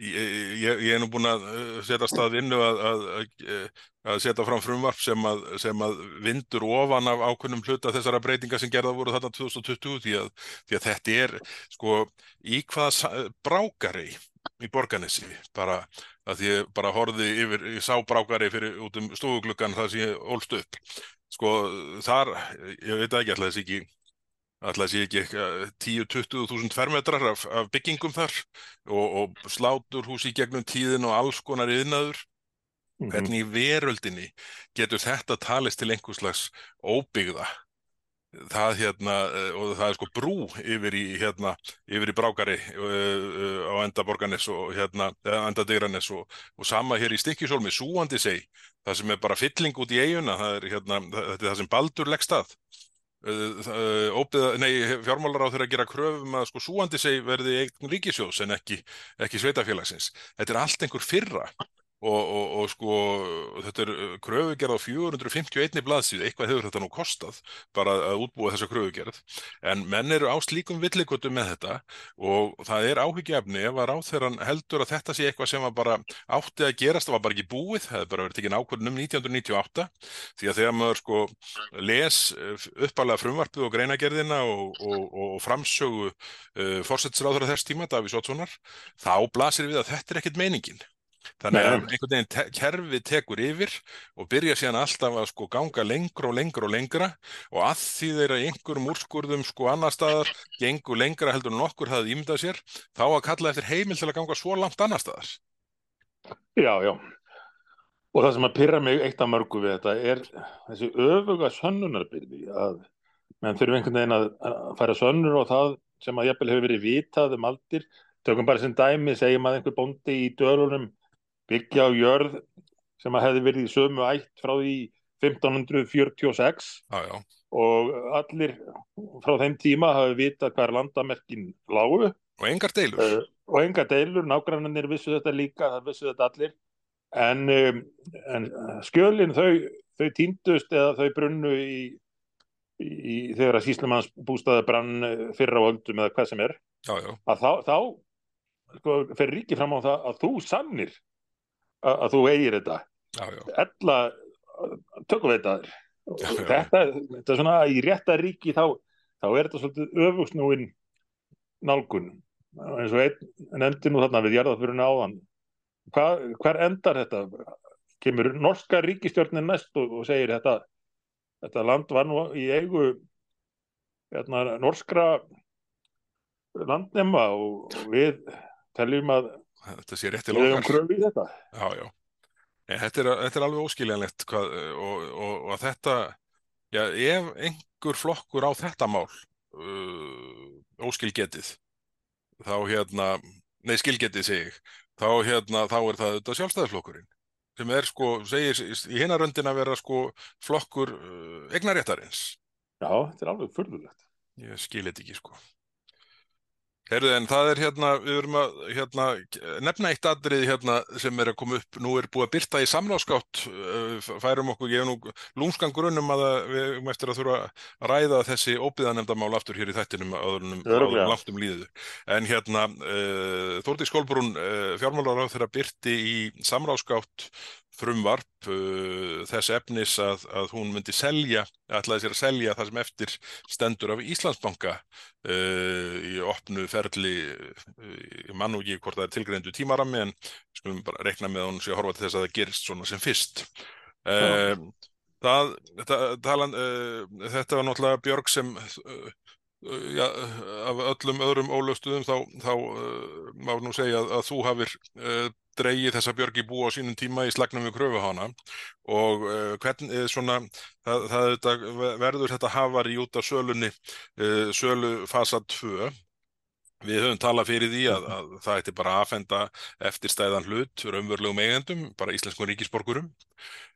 ég, ég, ég er nú búin að uh, setja stað vinnu að, að, að, setja fram frumvarp sem að, sem að vindur ofan af ákunnum hluta þessara breytinga sem gerða voru þarna 2020 því að, því að þetta er sko í hvaða brákari í borganesi bara að ég bara horfði yfir, ég sá brákari fyrir út um stofugluggan þar sem ég ólst upp sko þar, ég veit ekki alltaf þessi ekki alltaf sé ekki eitthvað 10-20 þúsund fermetrar af, af byggingum þar og, og sláturhús í gegnum tíðin og alls konar yðnaður Mhm. hvernig í veröldinni getur þetta talist til einhvers slags óbyggða það hérna eh, og það er sko brú yfir í hérna yfir í Brákari uh, uh, á enda Borganes og hérna enda Digranes og, og sama hér í Stikkisólmi súandi seg það sem er bara fylling út í eiguna það er hérna þetta er það sem Baldur leggst að fjármálar á þeirra að gera kröfum að sko súandi seg verði eign ríkisjóðs en ekki, ekki sveitafélagsins. Þetta er allt einhver fyrra og, og, og sko þetta er kröfugerð á 451 blaðsíð, eitthvað hefur þetta nú kostað bara að útbúa þessa kröfugerð. En menn eru á slíkum villikotu með þetta og það er áhyggjafni ef að ráþeirann heldur að þetta sé eitthvað sem bara átti að gerast, það var bara ekki búið það hefði bara verið tekinn ákvörðun um 1998 því að þegar maður sko les uppalega frumvarpið og greinagerðina og, og framsögu uh, fórsettsráður þess tíma, Davís Ótssonar þá blasir við að þetta er ekkit meiningin Þannig að einhvern veginn te kerfi tekur yfir og byrja síðan alltaf að sko ganga lengra og lengra og lengra og að því þeirra einhverjum úrskurðum sko annar staðar gengur lengra heldur en okkur hafði ímyndað sér þá að kalla eftir heimil til að ganga svo langt annar staðar. Já, já. Og það sem að pyrra mig eitt af mörgu við þetta er þessi öfuga sönnunarbyrði að menn þurfum einhvern veginn að færa sönnur og það sem að jæfnvel hefur verið vitað um aldir. Tökum bara sem dæmi, segjum að einhver bóndi í dörunum byggja á jörð sem að hefði verið í sömu ætt frá því 1546 já, já. og allir frá þeim tíma hafi vitað hvað er landamerkin lágu. Og engar deilur. Uh, og engar deilur, nágrannir vissu þetta líka það vissu þetta allir. En, um, en skjölin þau, þau týndust eða þau brunnu í, í þegar að síslumanns bústaði brann fyrra á öldum eða hvað sem er. Já, að þá, þá sko, fer ríki fram á það að þú sannir að þú eigir þetta. Ella tökum við þetta. Þetta, er svona í rétta ríki þá, þá er þetta svolítið öfugsnúin nálgun. Eins og einn endur nú þarna við jarðafurinu áðan. Hva, hver endar þetta? Kemur norska ríkistjórnin næst og, og segir þetta þetta land var nú í eigu hérna, norskra landnema og, og við teljum að þetta sé rétt til okkar þetta. Já, já. Þetta, er, þetta er alveg óskiljanlegt hvað, og, og, og þetta já, ef einhver flokkur á þetta mál uh, óskilgetið þá hérna nei skilgetið segi þá hérna þá er það þetta sjálfstæðarflokkurinn sem er sko, segir í hinaröndin að vera sko flokkur uh, egnaréttarins Já, þetta er alveg fullulegt Ég skil þetta ekki sko Herðu en það er hérna, við verum að hérna, nefna eitt aðrið hérna sem er að koma upp, nú er búið að byrta í samláskátt, uh, færum okkur, ég hef nú lúmskan grunnum að við erum eftir að þurfa að ræða þessi óbyðanemdamál aftur hér í þættinum áður langt um líðu. En hérna, uh, Þórti Skólbrún, uh, fjármálar á þeirra byrti í samláskátt frumvarp uh, þess efnis að, að hún myndi selja, ætlaði sér að selja það sem eftir stendur af Íslandsbanka uh, í opnu ferli, uh, ég mann og ekki hvort það er tilgreindu tímarami en skulum bara rekna með hún sé að horfa til þess að það gerist svona sem fyrst. Uh, það, þetta, talan, uh, þetta var náttúrulega Björg sem uh, Já, af öllum öðrum ólöstuðum þá, þá uh, má nú segja að, að þú hafir uh, dreigið þessa björgi bú á sínum tíma í slagnum við kröfuhána og uh, hvernig svona það, það þetta, verður þetta hafar í út af sölunni uh, sölu fasa 2 við höfum talað fyrir því að, að það ætti bara að aðfenda eftirstæðan hlut raunverulegum eigendum, bara íslenskum ríkisborgurum.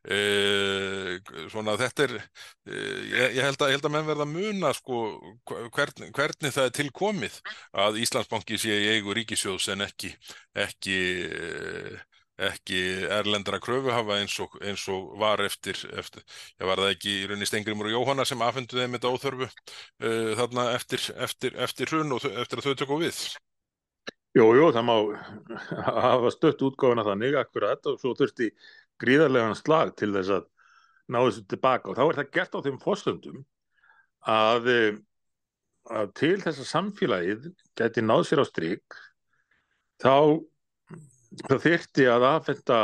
Uh, svona þetta er uh, ég, held að, ég held að menn verða að muna sko hvern, hvernig það er tilkomið að Íslandsbanki sé í eigu ríkisjóðs en ekki ekki, uh, ekki erlendra kröfuhafa eins og, eins og var eftir, eftir ég var það ekki í rauninni Stengrimur og Jóhanna sem afhendu þeim þetta óþörfu þarna eftir, eftir, eftir hrun og eftir að þau tökum við? Jú, jú, það má hafa stött útgáfina þannig akkurat og svo þurfti gríðarlegan slag til þess að ná þessu tilbaka og þá er það gert á þeim fórstöndum að, eh, að til þess að samfélagið geti náð sér á stryk þá það þyrti að aðfenda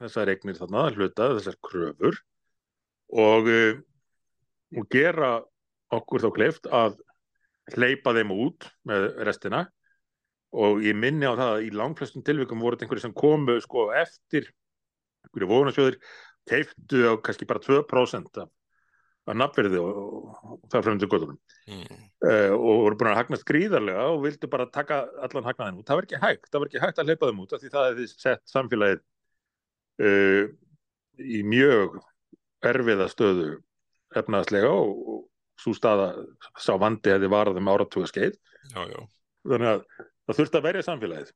þessar eignir þarna, hluta, þessar kröfur og, eh, og gera okkur þá kleift að hleypa þeim út með restina. Og ég minni á það að í langflestum tilvikum voru þetta einhverju sem komu sko eftir einhverju vonasjóðir keiftu á kannski bara 2% af, af nafnverði og, og, og það fremdi gödunum mm. uh, og voru búin að hagnast gríðarlega og vildu bara taka allan hagnaðin út. Það var ekki hægt, það var ekki hægt að leipa þeim út af því það hefði sett samfélagið uh, í mjög erfiða stöðu efnaðslega og, og svo staða sá vandi hefði varað um áratuga skeið þannig að það þurfti að verja samfélagið.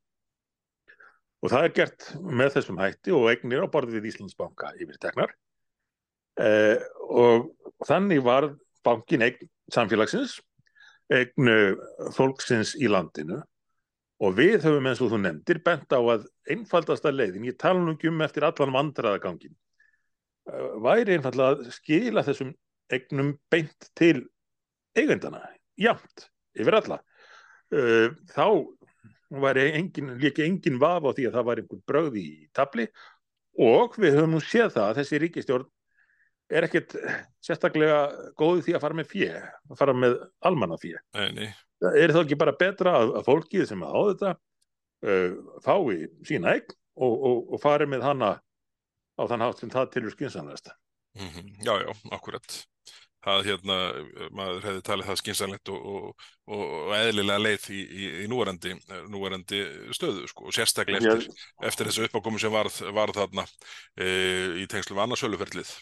Og það er gert með þessum hætti og eignir á borðið Íslandsbanka yfir teknar eh, og þannig var bankin eign samfélagsins eign eh, fólksins í landinu. Og við höfum eins og þú nefndir bent á að einfaldasta leiðin, ég tala nú ekki um eftir allan vandraðagangin væri einfallega að skila þessum eignum beint til eigendana, jamt yfir alla. Uh, þá engin, líka engin vaf á því að það var einhvern bröð í tabli og við höfum nú séð það að þessi ríkistjórn er ekkert sérstaklega góði því að fara með fjö, að fara með almanna fjö. Er það ekki bara betra að, að fólkið sem að á þetta uh, fái sína eign og, og, og fari með hana á þann hátt sem það tilur skynsanlegasta? mhm, já, já, akkurat. Það hérna, maður hefði talið það skynsanlegt og, og, og, og eðlilega leið í, í, í núverandi, núverandi stöðu, sko, og sérstaklega eftir, eftir þessu uppákomu sem varð, varð þarna e, í tengslu við annarsöluferlið.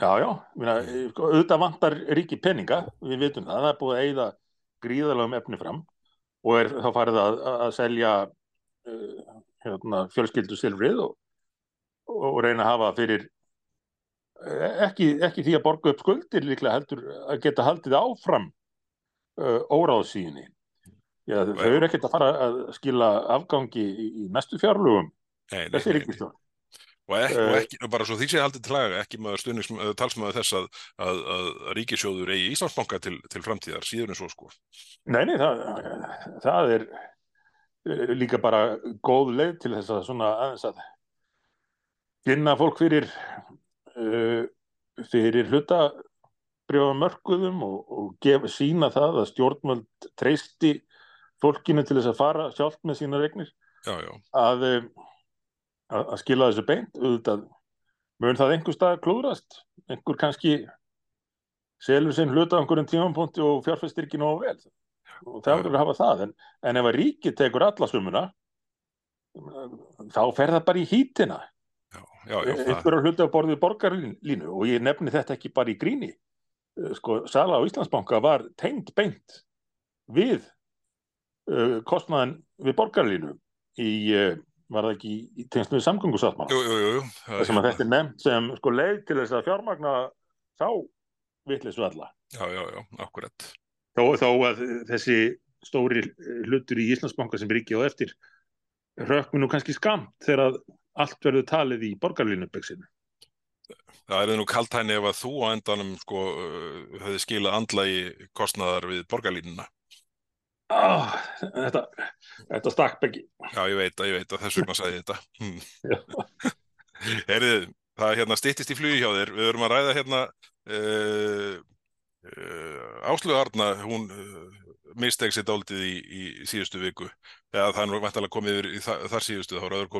Já, já, Meina, sko, auðvitað vantar ríki peninga, við vitum það, það er búið að eyða gríðalegum efni fram og er þá farið að, að selja uh, hérna, fjölskyldu silfrið og, og reyna að hafa fyrir eh, ekki, ekki því að borga upp skuldir líklega heldur að geta haldið áfram uh, óráðsíðinni. Þau eru ekkert að fara að skila afgangi í, í næstu fjárlugum, þessi ríkistjórn. Og ekki, og Eh. ekki, bara svo því sé haldið til laga, ekki maður stuðnings, talsmaður þess að, að, að ríkisjóður eigi Íslandsbanka til, til framtíðar, síður en svo sko. Nei, nei, það, það er eh, líka bara góð leið til þess að svona aðeins að finna fólk fyrir uh, fyrir hlutabrjóðamörkuðum og, og gef, sína það að stjórnvöld treysti fólkinu til þess að fara sjálft með sína regnir Já, já, að, eh, að, skila þessu beint auðvitað mun það einhver stað klúðrast? Einhver kannski selur sinn hluta á einhverjum tímapunkti og fjárfestir ekki nógu vel? Og það verður að hafa það en, en ef að ríkið tekur alla sumuna þá fer það bara í hítina já, já, já, það, einhverja hluti á borðið borgarlínu og ég nefni þetta ekki bara í gríni. Eh, sko, Sala á Íslandsbanka var tengd beint við uh, kostnaðin við borgarlínu í, uh, var það ekki í, í tengslu við samgöngusáttmála jú, jú, jú, jú. það þar sem að hérna- þetta er nefnt sem sko leið til þess að fjármagna þá vitleysu alla Já, já, já, akkurat. þó, þó að þessi stóri hlutur í Íslandsbanka sem ríkja á eftir rökkum nú kannski skamt þegar að allt verður talið í borgarlínubeksinu Það er nú kaltæni ef að þú á endanum sko uh, hefði skilað andlagi kostnaðar við borgarlínuna. Ah, þetta, þetta stakk ekki Já, ég veit að, ég veit að þess vegna sagði ég þetta. Hmm. Já. Heyrið, það hérna styttist í flugi hjá þér. Við verum að ræða hérna uh, uh, Áslögu Arna, hún uh, misteg sér dálítið í, í síðustu viku. Eða það er vantalega komið yfir í þar, þar síðustu, þá er öðru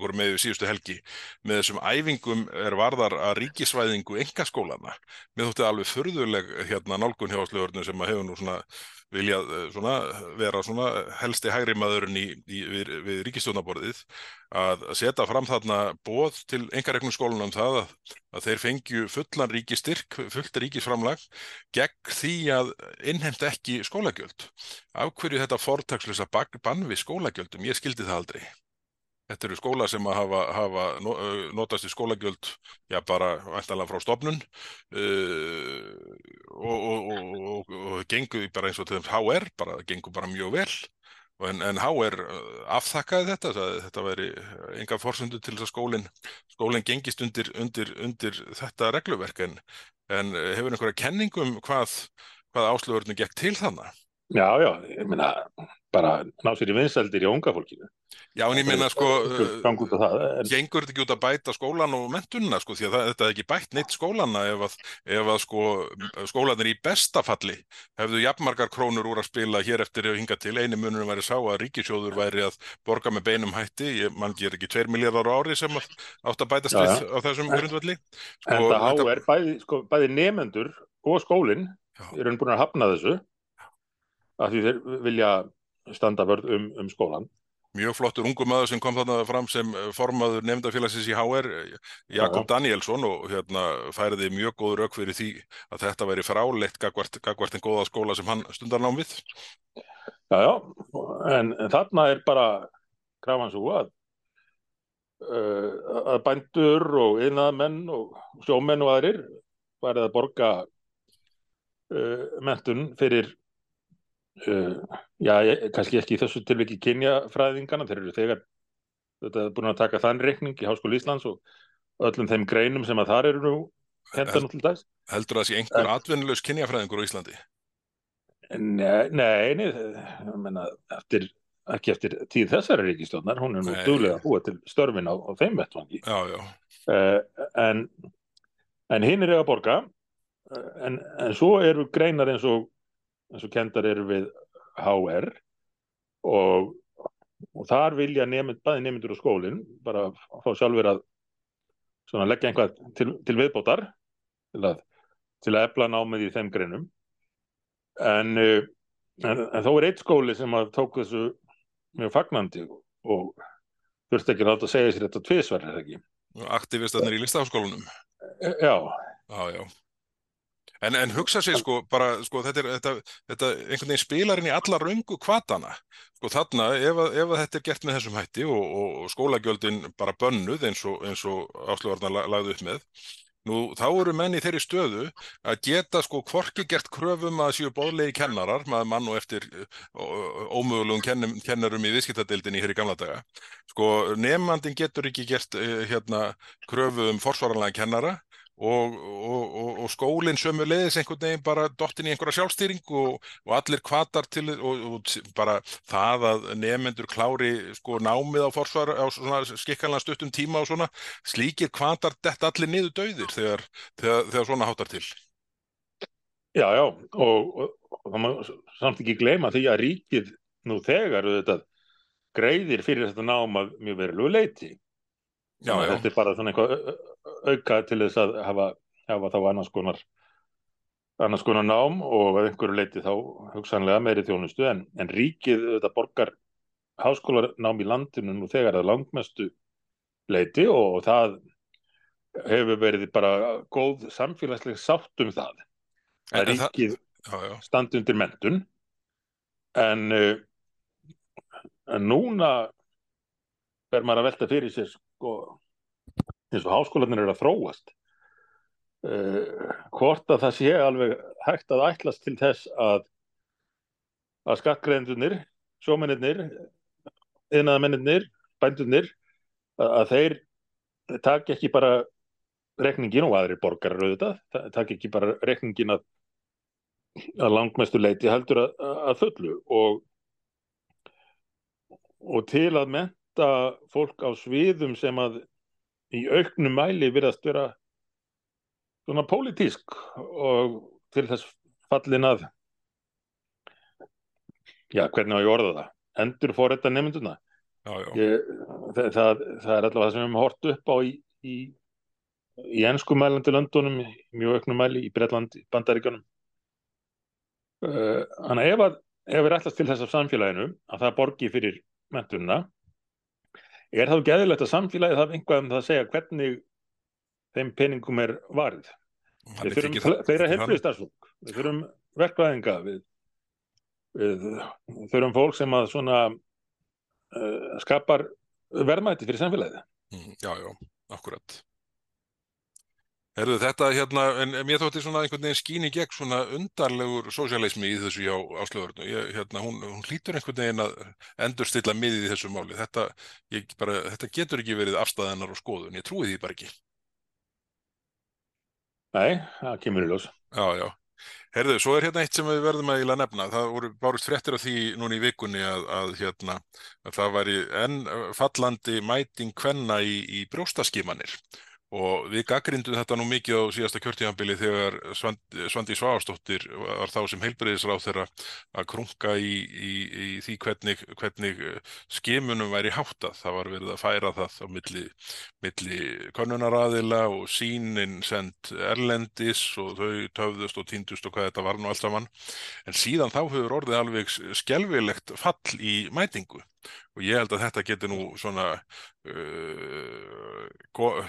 komið með yfir síðustu helgi. Með þessum æfingum er varðar að ríkisvæðingu engaskólana. Mér þótti alveg furðuleg hérna nálgun hjá Áslögu sem að hefur nú svona viljað eh, svona, vera svona helsti hægri maðurinn í, í, við, við ríkistjónaborðið að setja fram þarna bóð til einkareknum skólanum það að, að þeir fengju fullan ríkistyrk, fullt ríkisframlag gegn því að innhemta ekki skólagjöld. Af hverju þetta fortakslösa bann við skólagjöldum? Ég skildi það aldrei. Þetta eru skóla sem að hafa, hafa notast í skólagjöld, já bara væntanlega frá stofnun uh, og, og, og, og, gengu bara eins og til þeim HR, bara gengu bara mjög vel. En, en HR afþakkaði þetta, sagði, þetta væri enga forsundu til þess að skólinn skólinn gengist undir, undir, undir þetta regluverk en, en hefur einhverja kenningum hvað, hvað áslöfurnu gekk til þannig? Já, já, ég meina bara ná sér í vinseldir í unga fólkinu. Já, en ég meina sko, gengur þetta ekki út að bæta skólan og mentunna sko, því að það, þetta er ekki bætt neitt skólana ef að, ef að sko skólanir í besta falli hefðu jafnmargar krónur úr að spila hér eftir ef hinga til, eini mununum væri sá að ríkisjóður væri að borga með beinum hætti, ég mann ger ekki 2 miljardar ári sem að, átt að bætast Já, já. við á þessum grundvalli en það há er bæði, sko, bæði nefendur og skólinn eru búin að hafna þessu af því þeir vilja standa vörð um, um skólan mjög flottur ungum maður sem kom þarna fram sem formaður nefndafélagsins í HR, Jakob Já. Danielsson og hérna færiði mjög góð rauk fyrir því að þetta væri fráleitt gagvart, gagvart en góða skóla sem hann stundar nám við. Já, já, en, en þarna er bara krafan svo að uh, að bændur og yðnaðmenn og sjómenn og aðrir farið að borga uh, mentun fyrir uh, já, ég- kannski ekki í þessu tilviki kynjafræðingana, þeir eru þegar þetta er búin að taka þann reikning í Háskóla Íslands og öllum þeim greinum sem að þar eru nú henda nú til dags. Heldur það að sé einhver atvinnulegs kynjafræðingur á Íslandi? Nei, nei, nei eftir, ekki eftir tíð þessari ríkistjórnar, hún er nú að búa til störfin á, á þeim vettvangi. Uh, en, en hinn er að borga, uh, en, en svo eru greinar eins og, eins og kendar eru við HR og, og þar vilja nefnd, bæði nefndur og skólinn bara fá sjálfur að svona leggja einhvað til, til viðbótar til að, til að efla námið í þeim greinum en, uh, en, en þó er eitt skóli sem að tók þessu mjög fagnandi og þurfti ekki að láta segja sér þetta er ekki? aktivistarnir í listaháskólanum. E, Já, Já, já. En, en hugsa sér sko, bara, sko, þetta er, þetta, þetta einhvern veginn spilar inn í alla röngu kvatana. Sko þarna, ef, ef þetta er gert með þessum hætti og, og, og skólagjöldin bara bönnuð eins og, og áslöfarnar lagði upp með, nú þá eru menn í þeirri stöðu að geta sko hvorki gert kröfum að séu bóðlegi kennarar, maður mann og eftir ómögulegum kennum, kennarum í viðskiptadeildinni hér í gamla daga. Sko nefnandin getur ekki gert eh, hérna kröfu um forsvaranlega kennara og, og, og, skólinn sömu leiðis einhvern veginn bara dottin í einhverja sjálfstýring og, og allir kvatar til og, bara það að nefnendur klári sko námið á forsvar á svona skikkanlega stuttum tíma og svona slíkir kvatar detta allir niður dauðir þegar, þegar, þegar svona háttar til. já, já og, það má samt ekki gleyma því að ríkið nú þegar auðvitað greiðir fyrir þetta nám að mjög verulegu leiti Já, já. þetta er bara svona eitthvað au- au- auka til þess að hafa, hafa þá annars konar annars konar nám og að einhverju leiti þá hugsanlega meiri þjónustu. En, en ríkið þetta borgar háskólanám í landinu nú þegar að langmestu leiti og, það hefur verið bara góð samfélagsleg sátt um það. Að ríkið standi undir mentun en, en núna fer maður að velta fyrir sér sko, eins og háskólanir eru að þróast uh, hvort að það sé alveg hægt að ætlast til þess að að skattgreðendunir sjómennir yðnaðamennir, bændunir að, að þeir taki ekki bara rekningin og aðrir borgarar auðvitað, ta- taki ekki bara rekningin að að langmestu leiti heldur að, að fullu og, og til að menta fólk á sviðum sem að í auknum mæli virðast vera svona pólitísk og til þess fallin að já, hvernig á ég orða það? Endur fór þetta nefnduna það, það, það er allavega það sem við höfum hort upp á í, í, í enskumælandi löndunum í mjög auknum mæli í Bretlandi, Bandaríkjunum. Uh, Þannig að ef að ef við ætlast til þess af samfélaginu að það borgi fyrir mentununa er þá geðilegt að samfélagið hafa einhvað um það að segja hvernig þeim peningum er. Hann Við þurfum fleira heilbriðstarfsfólk, við þurfum verkvæðinga, við, við þurfum fólk sem að svona uh, skapar verðmæti fyrir samfélagið. Mm, Já, já, akkurat. Herðu þetta hérna, en mér þótti svona einhvern veginn skín í gegn svona undarlegur sósialismi í þessu hjá áslöfurnu. Hérna, hún, hún hlýtur einhvern veginn að endurstilla miðið í þessu máli. Þetta, bara, þetta getur ekki verið afstæðanar og skoðun. Ég trúi því bara ekki. Nei, það kemur í ljós. Já, já. Herðu, svo er hérna eitt sem við verðum að eiginlega nefna. Það voru bárust fréttir af því núna í vikunni að, að, hérna, að það væri enn fallandi mæting kvenna í, í brjóstaskimanir. Og við gaggrindum þetta nú mikið á síðasta kjörtíðanbili þegar Svand, Svandi Svavastóttir var þá sem heilbriðisráð þeirra að krunga í, í, í því hvernig, hvernig skimunum væri háttað. Það var verið að færa það á milli, milli könnunaraðila og sínin send erlendis og þau töfðust og týndust og hvað þetta var nú allt saman. En síðan þá hefur orðið alveg skelvilegt fall í mætingu. Og ég held að þetta getur nú svona uh,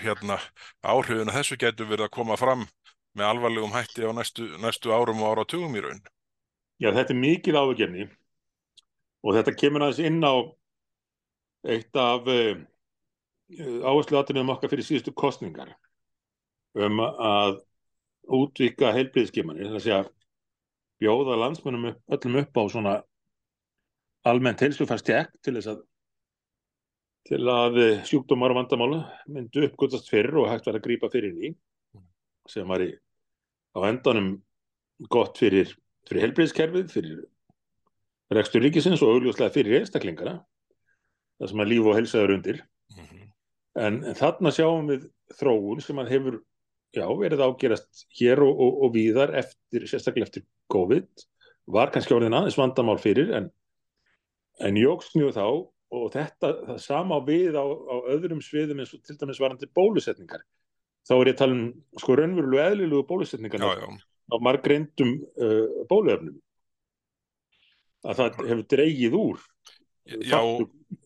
hérna áhrifin að þessu getur verið að koma fram með alvarlegum hætti á næstu, næstu árum og áratugum í raun. Já, þetta er mikil áhugjefni og þetta kemur aðeins inn á eitt af uh, áherslu aðtunum okkar fyrir síðustu kostningar um að útvika heilbriðskimanir, þess að bjóða landsmönnum upp, öllum upp á svona almennt heilsufærstjekk til þess að til að eh, sjúkdómar og vandamála myndu uppgötast fyrir og hægt var að grípa fyrir í sem var í á endanum gott fyrir, fyrir heilbriðskerfið, fyrir rekstur ríkisins og augljóslega fyrir einstaklingana það sem að líf og helsaður undir Mhm. en, en þarna sjáum við þróun sem að hefur já, verið ágerast hér og, og, og víðar eftir, sérstaklega eftir COVID var kannski orðin aðeins vandamál fyrir en, en jógst mjög þá og þetta, sama við á, á öðrum sviðum eins og til dæmis varandi bólusetningar. Þá er ég að tala um sko raunverulegu eðlilegu bólusetningar Já, já, á margreindum uh, bóluefnum. Að það hefur dreigið úr já,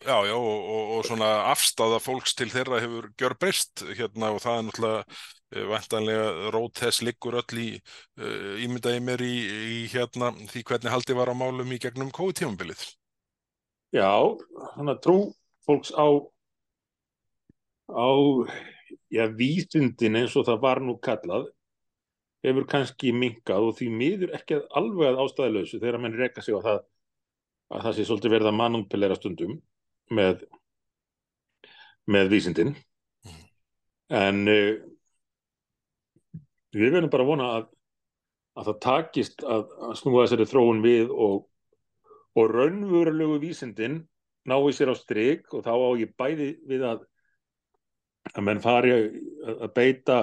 já, já og, og, og svona afstafa fólks til þeirra hefur gjör breyst hérna og það er náttúrulega uh, væntanlega rót þess liggur öll í uh, ímyndaði mér í, í hérna því hvernig haldið var á málum í gegnum COVID-tímabilið. Já, svona trú fólks á á já, vísindin eins og það var nú kallað hefur kannski minkað og því miður ekki að alveg að ástæðilausu þegar menn reka sig á það að það sé svolítið verið að manúmpelera stundum með með vísindin. En uh, við verðum bara að vona að, að það takist að, að snúa þessari þróun við og, og raunvörulegu vísindin nái sér á strik og þá á ég bæði við að að menn fari að, beita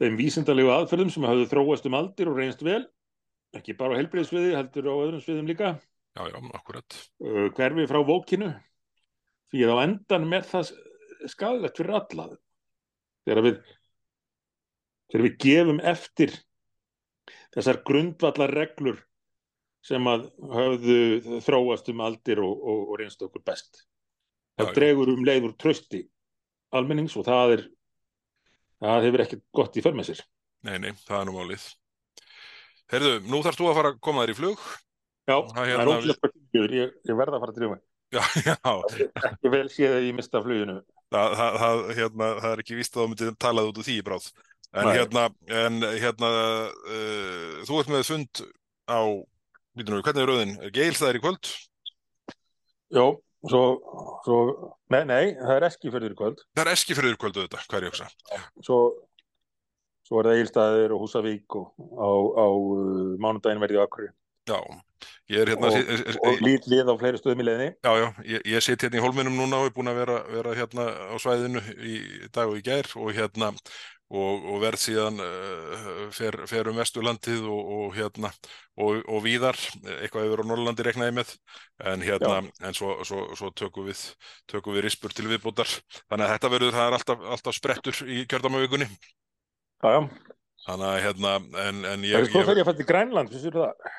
þeim vísindalegu aðferðum sem hafðu þróast um aldir og reynst vel. Ekki bara á helbriðsviði, heldur á öðrum sviðum líka. Já, já, akkurat. uh, hverfi frá vókinu. Því að á endan er það skadilegt fyrir alla. Þegar við þegar við gefum eftir þessar grundvallar reglur sem að höfðu þróast um aldir og, og, og reynst okkur best það dregur um leiður trösti almennings og það er það hefur ekkert gott í för með sér Nei, nei, það er nú málið. Herðu, nú þarfst þú að fara að koma þér í flug. Já, Það það hérna- er óslega ég, ég verða að fara til mig Já, já, ekki vel séð að ég mista fluginu það, það, það, hérna, það er ekki víst að þú myndir talað út úr því í bráð. En Nei. hérna, en hérna, uh, þú ert með fund á, býtum við, hvernig er rauðin? Er Geilstaðir í kvöld? Jó, svo, svo nei, nei, það er eskifjörður í kvöld Það er eskifyrður kvöldu þetta, hvað er ég að hugsa? svo, svo er það Egilstaðir og Húsavík og á, á uh, mánudaginn verði á Akri Já, ég er hérna, og, si- si- og lít lið á fleiri stöðum í leiðinni já, já, ég, ég sit hérna í hólminum núna og er búin að vera, vera hérna á svæðinu í dag og í gær og hérna, og, og verð síðan uh, fer, fer um Vesturlandið og, og hérna, og, og víðar, eitthvað yfir á Norrlandi reknaði með, en hérna, en svo, svo, svo tökum við, tökum við rispur til viðbútar, þannig að þetta verður, það er alltaf, alltaf sprettur í kjördamavíkunni, Já, já, þannig að hérna, en, en það er ég, sko ég, þegar ég fætti Grænland, finnst þér það?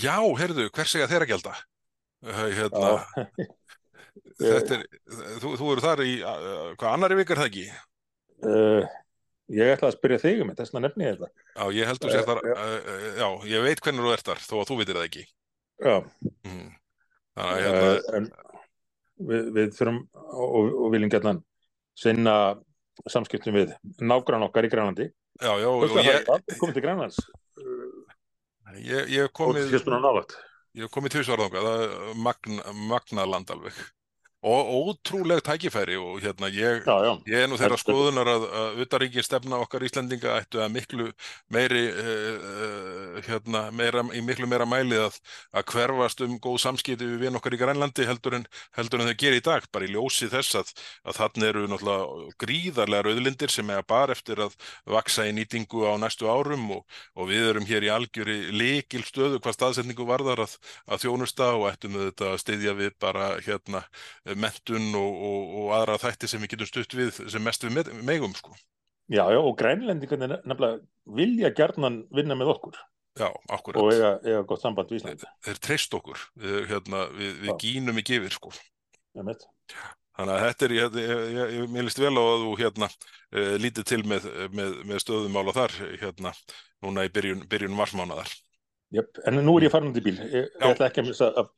já, heyrðu, hver segja þeirra gælda? Hérna, Já, Þetta er, þú, þú eru þar í, uh, hvað annari vik er það ekki? uh, ég ætla að spyrja þig um þetta, þess vegna nefni ég þetta. Já, ég heldur sér Eh, þar, uh, já, ég veit hvernig þú ert þar, þó að þú veitir það ekki. Já, Mm. Þannig að hérna, uh, en við, við þurfum og, og viljum gætnan sinna samskiptum við nágrann okkar í Grænlandi. Já, já, og að ég, komið til Grænlands? Ég, ég hef komið, ég hef komið tvisvar þangað, það er magna, magnað land alveg. Og ótrúleg tækifæri og hérna, ég, Já, já, Ég er nú þeirra skoðunar að, að utaríkin stefna okkar Íslendinga ættu að miklu meiri, uh, hérna, meira, í miklu meira mæli að, að hverfast um góð samskipti við vinn okkar í Grænlandi heldur en, heldur en þau gerir í dag, bara í ljósi þess að, að þannig eru náttúrulega gríðarlega rauðlindir sem er bara eftir að vaksa í nýtingu á næstu árum og, og við erum hér í algjöri likil stöðu hvað staðsetningu varðar að, að þjónusta og ættum auðvitað að styðja við bara hérna mentun og, og, og aðra þætti sem við getum stutt við sem mest við með- megum sko. já, já, og Grænlendingarnir nefnilega vilja gjarnan vinna með okkur Já, og akkurat. eiga, eiga gott samband við Ísland. Þeir treyst okkur. Við, hérna, við, við Já. gínum ekki yfir, sko. Einmitt. Þannig að þetta er, ég, ég, ég, líst vel á að þú hérna uh, lítið til með, með, með stöðumála þar hérna núna í byrjun, byrjun marsmánaðar. Jöp, En nú er ég farin út í bíl. Ég, ég Já. ætla ekki að missa af,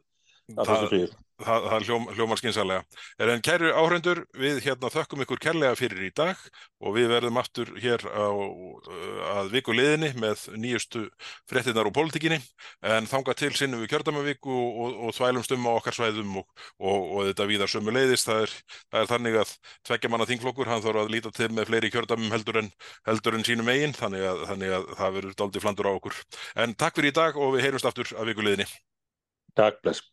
Það- fyrir. Það, það hljóm, hljómar skynsalega. Er en kæru áhrendur, við hérna þökkum ykkur kærlega fyrir í dag og við verðum aftur hér á, uh, að viku liðinni með nýjustu fréttinnar úr pólitíkinni en þanga til sinnum við kjördamavíku og, og, og þvælumst um á okkar svæðum og, og, og þetta víðar sömu leiðist. Það er, það er þannig að tveggja manna þingflokkur, hann þarf að líta til með fleiri kjördamum heldur en, heldur en sínum eigin, þannig að, þannig að það verður dálítið flandur á okkur. En takk fyrir í dag og við heyrumst aftur að viku liðinni. Takk, bless.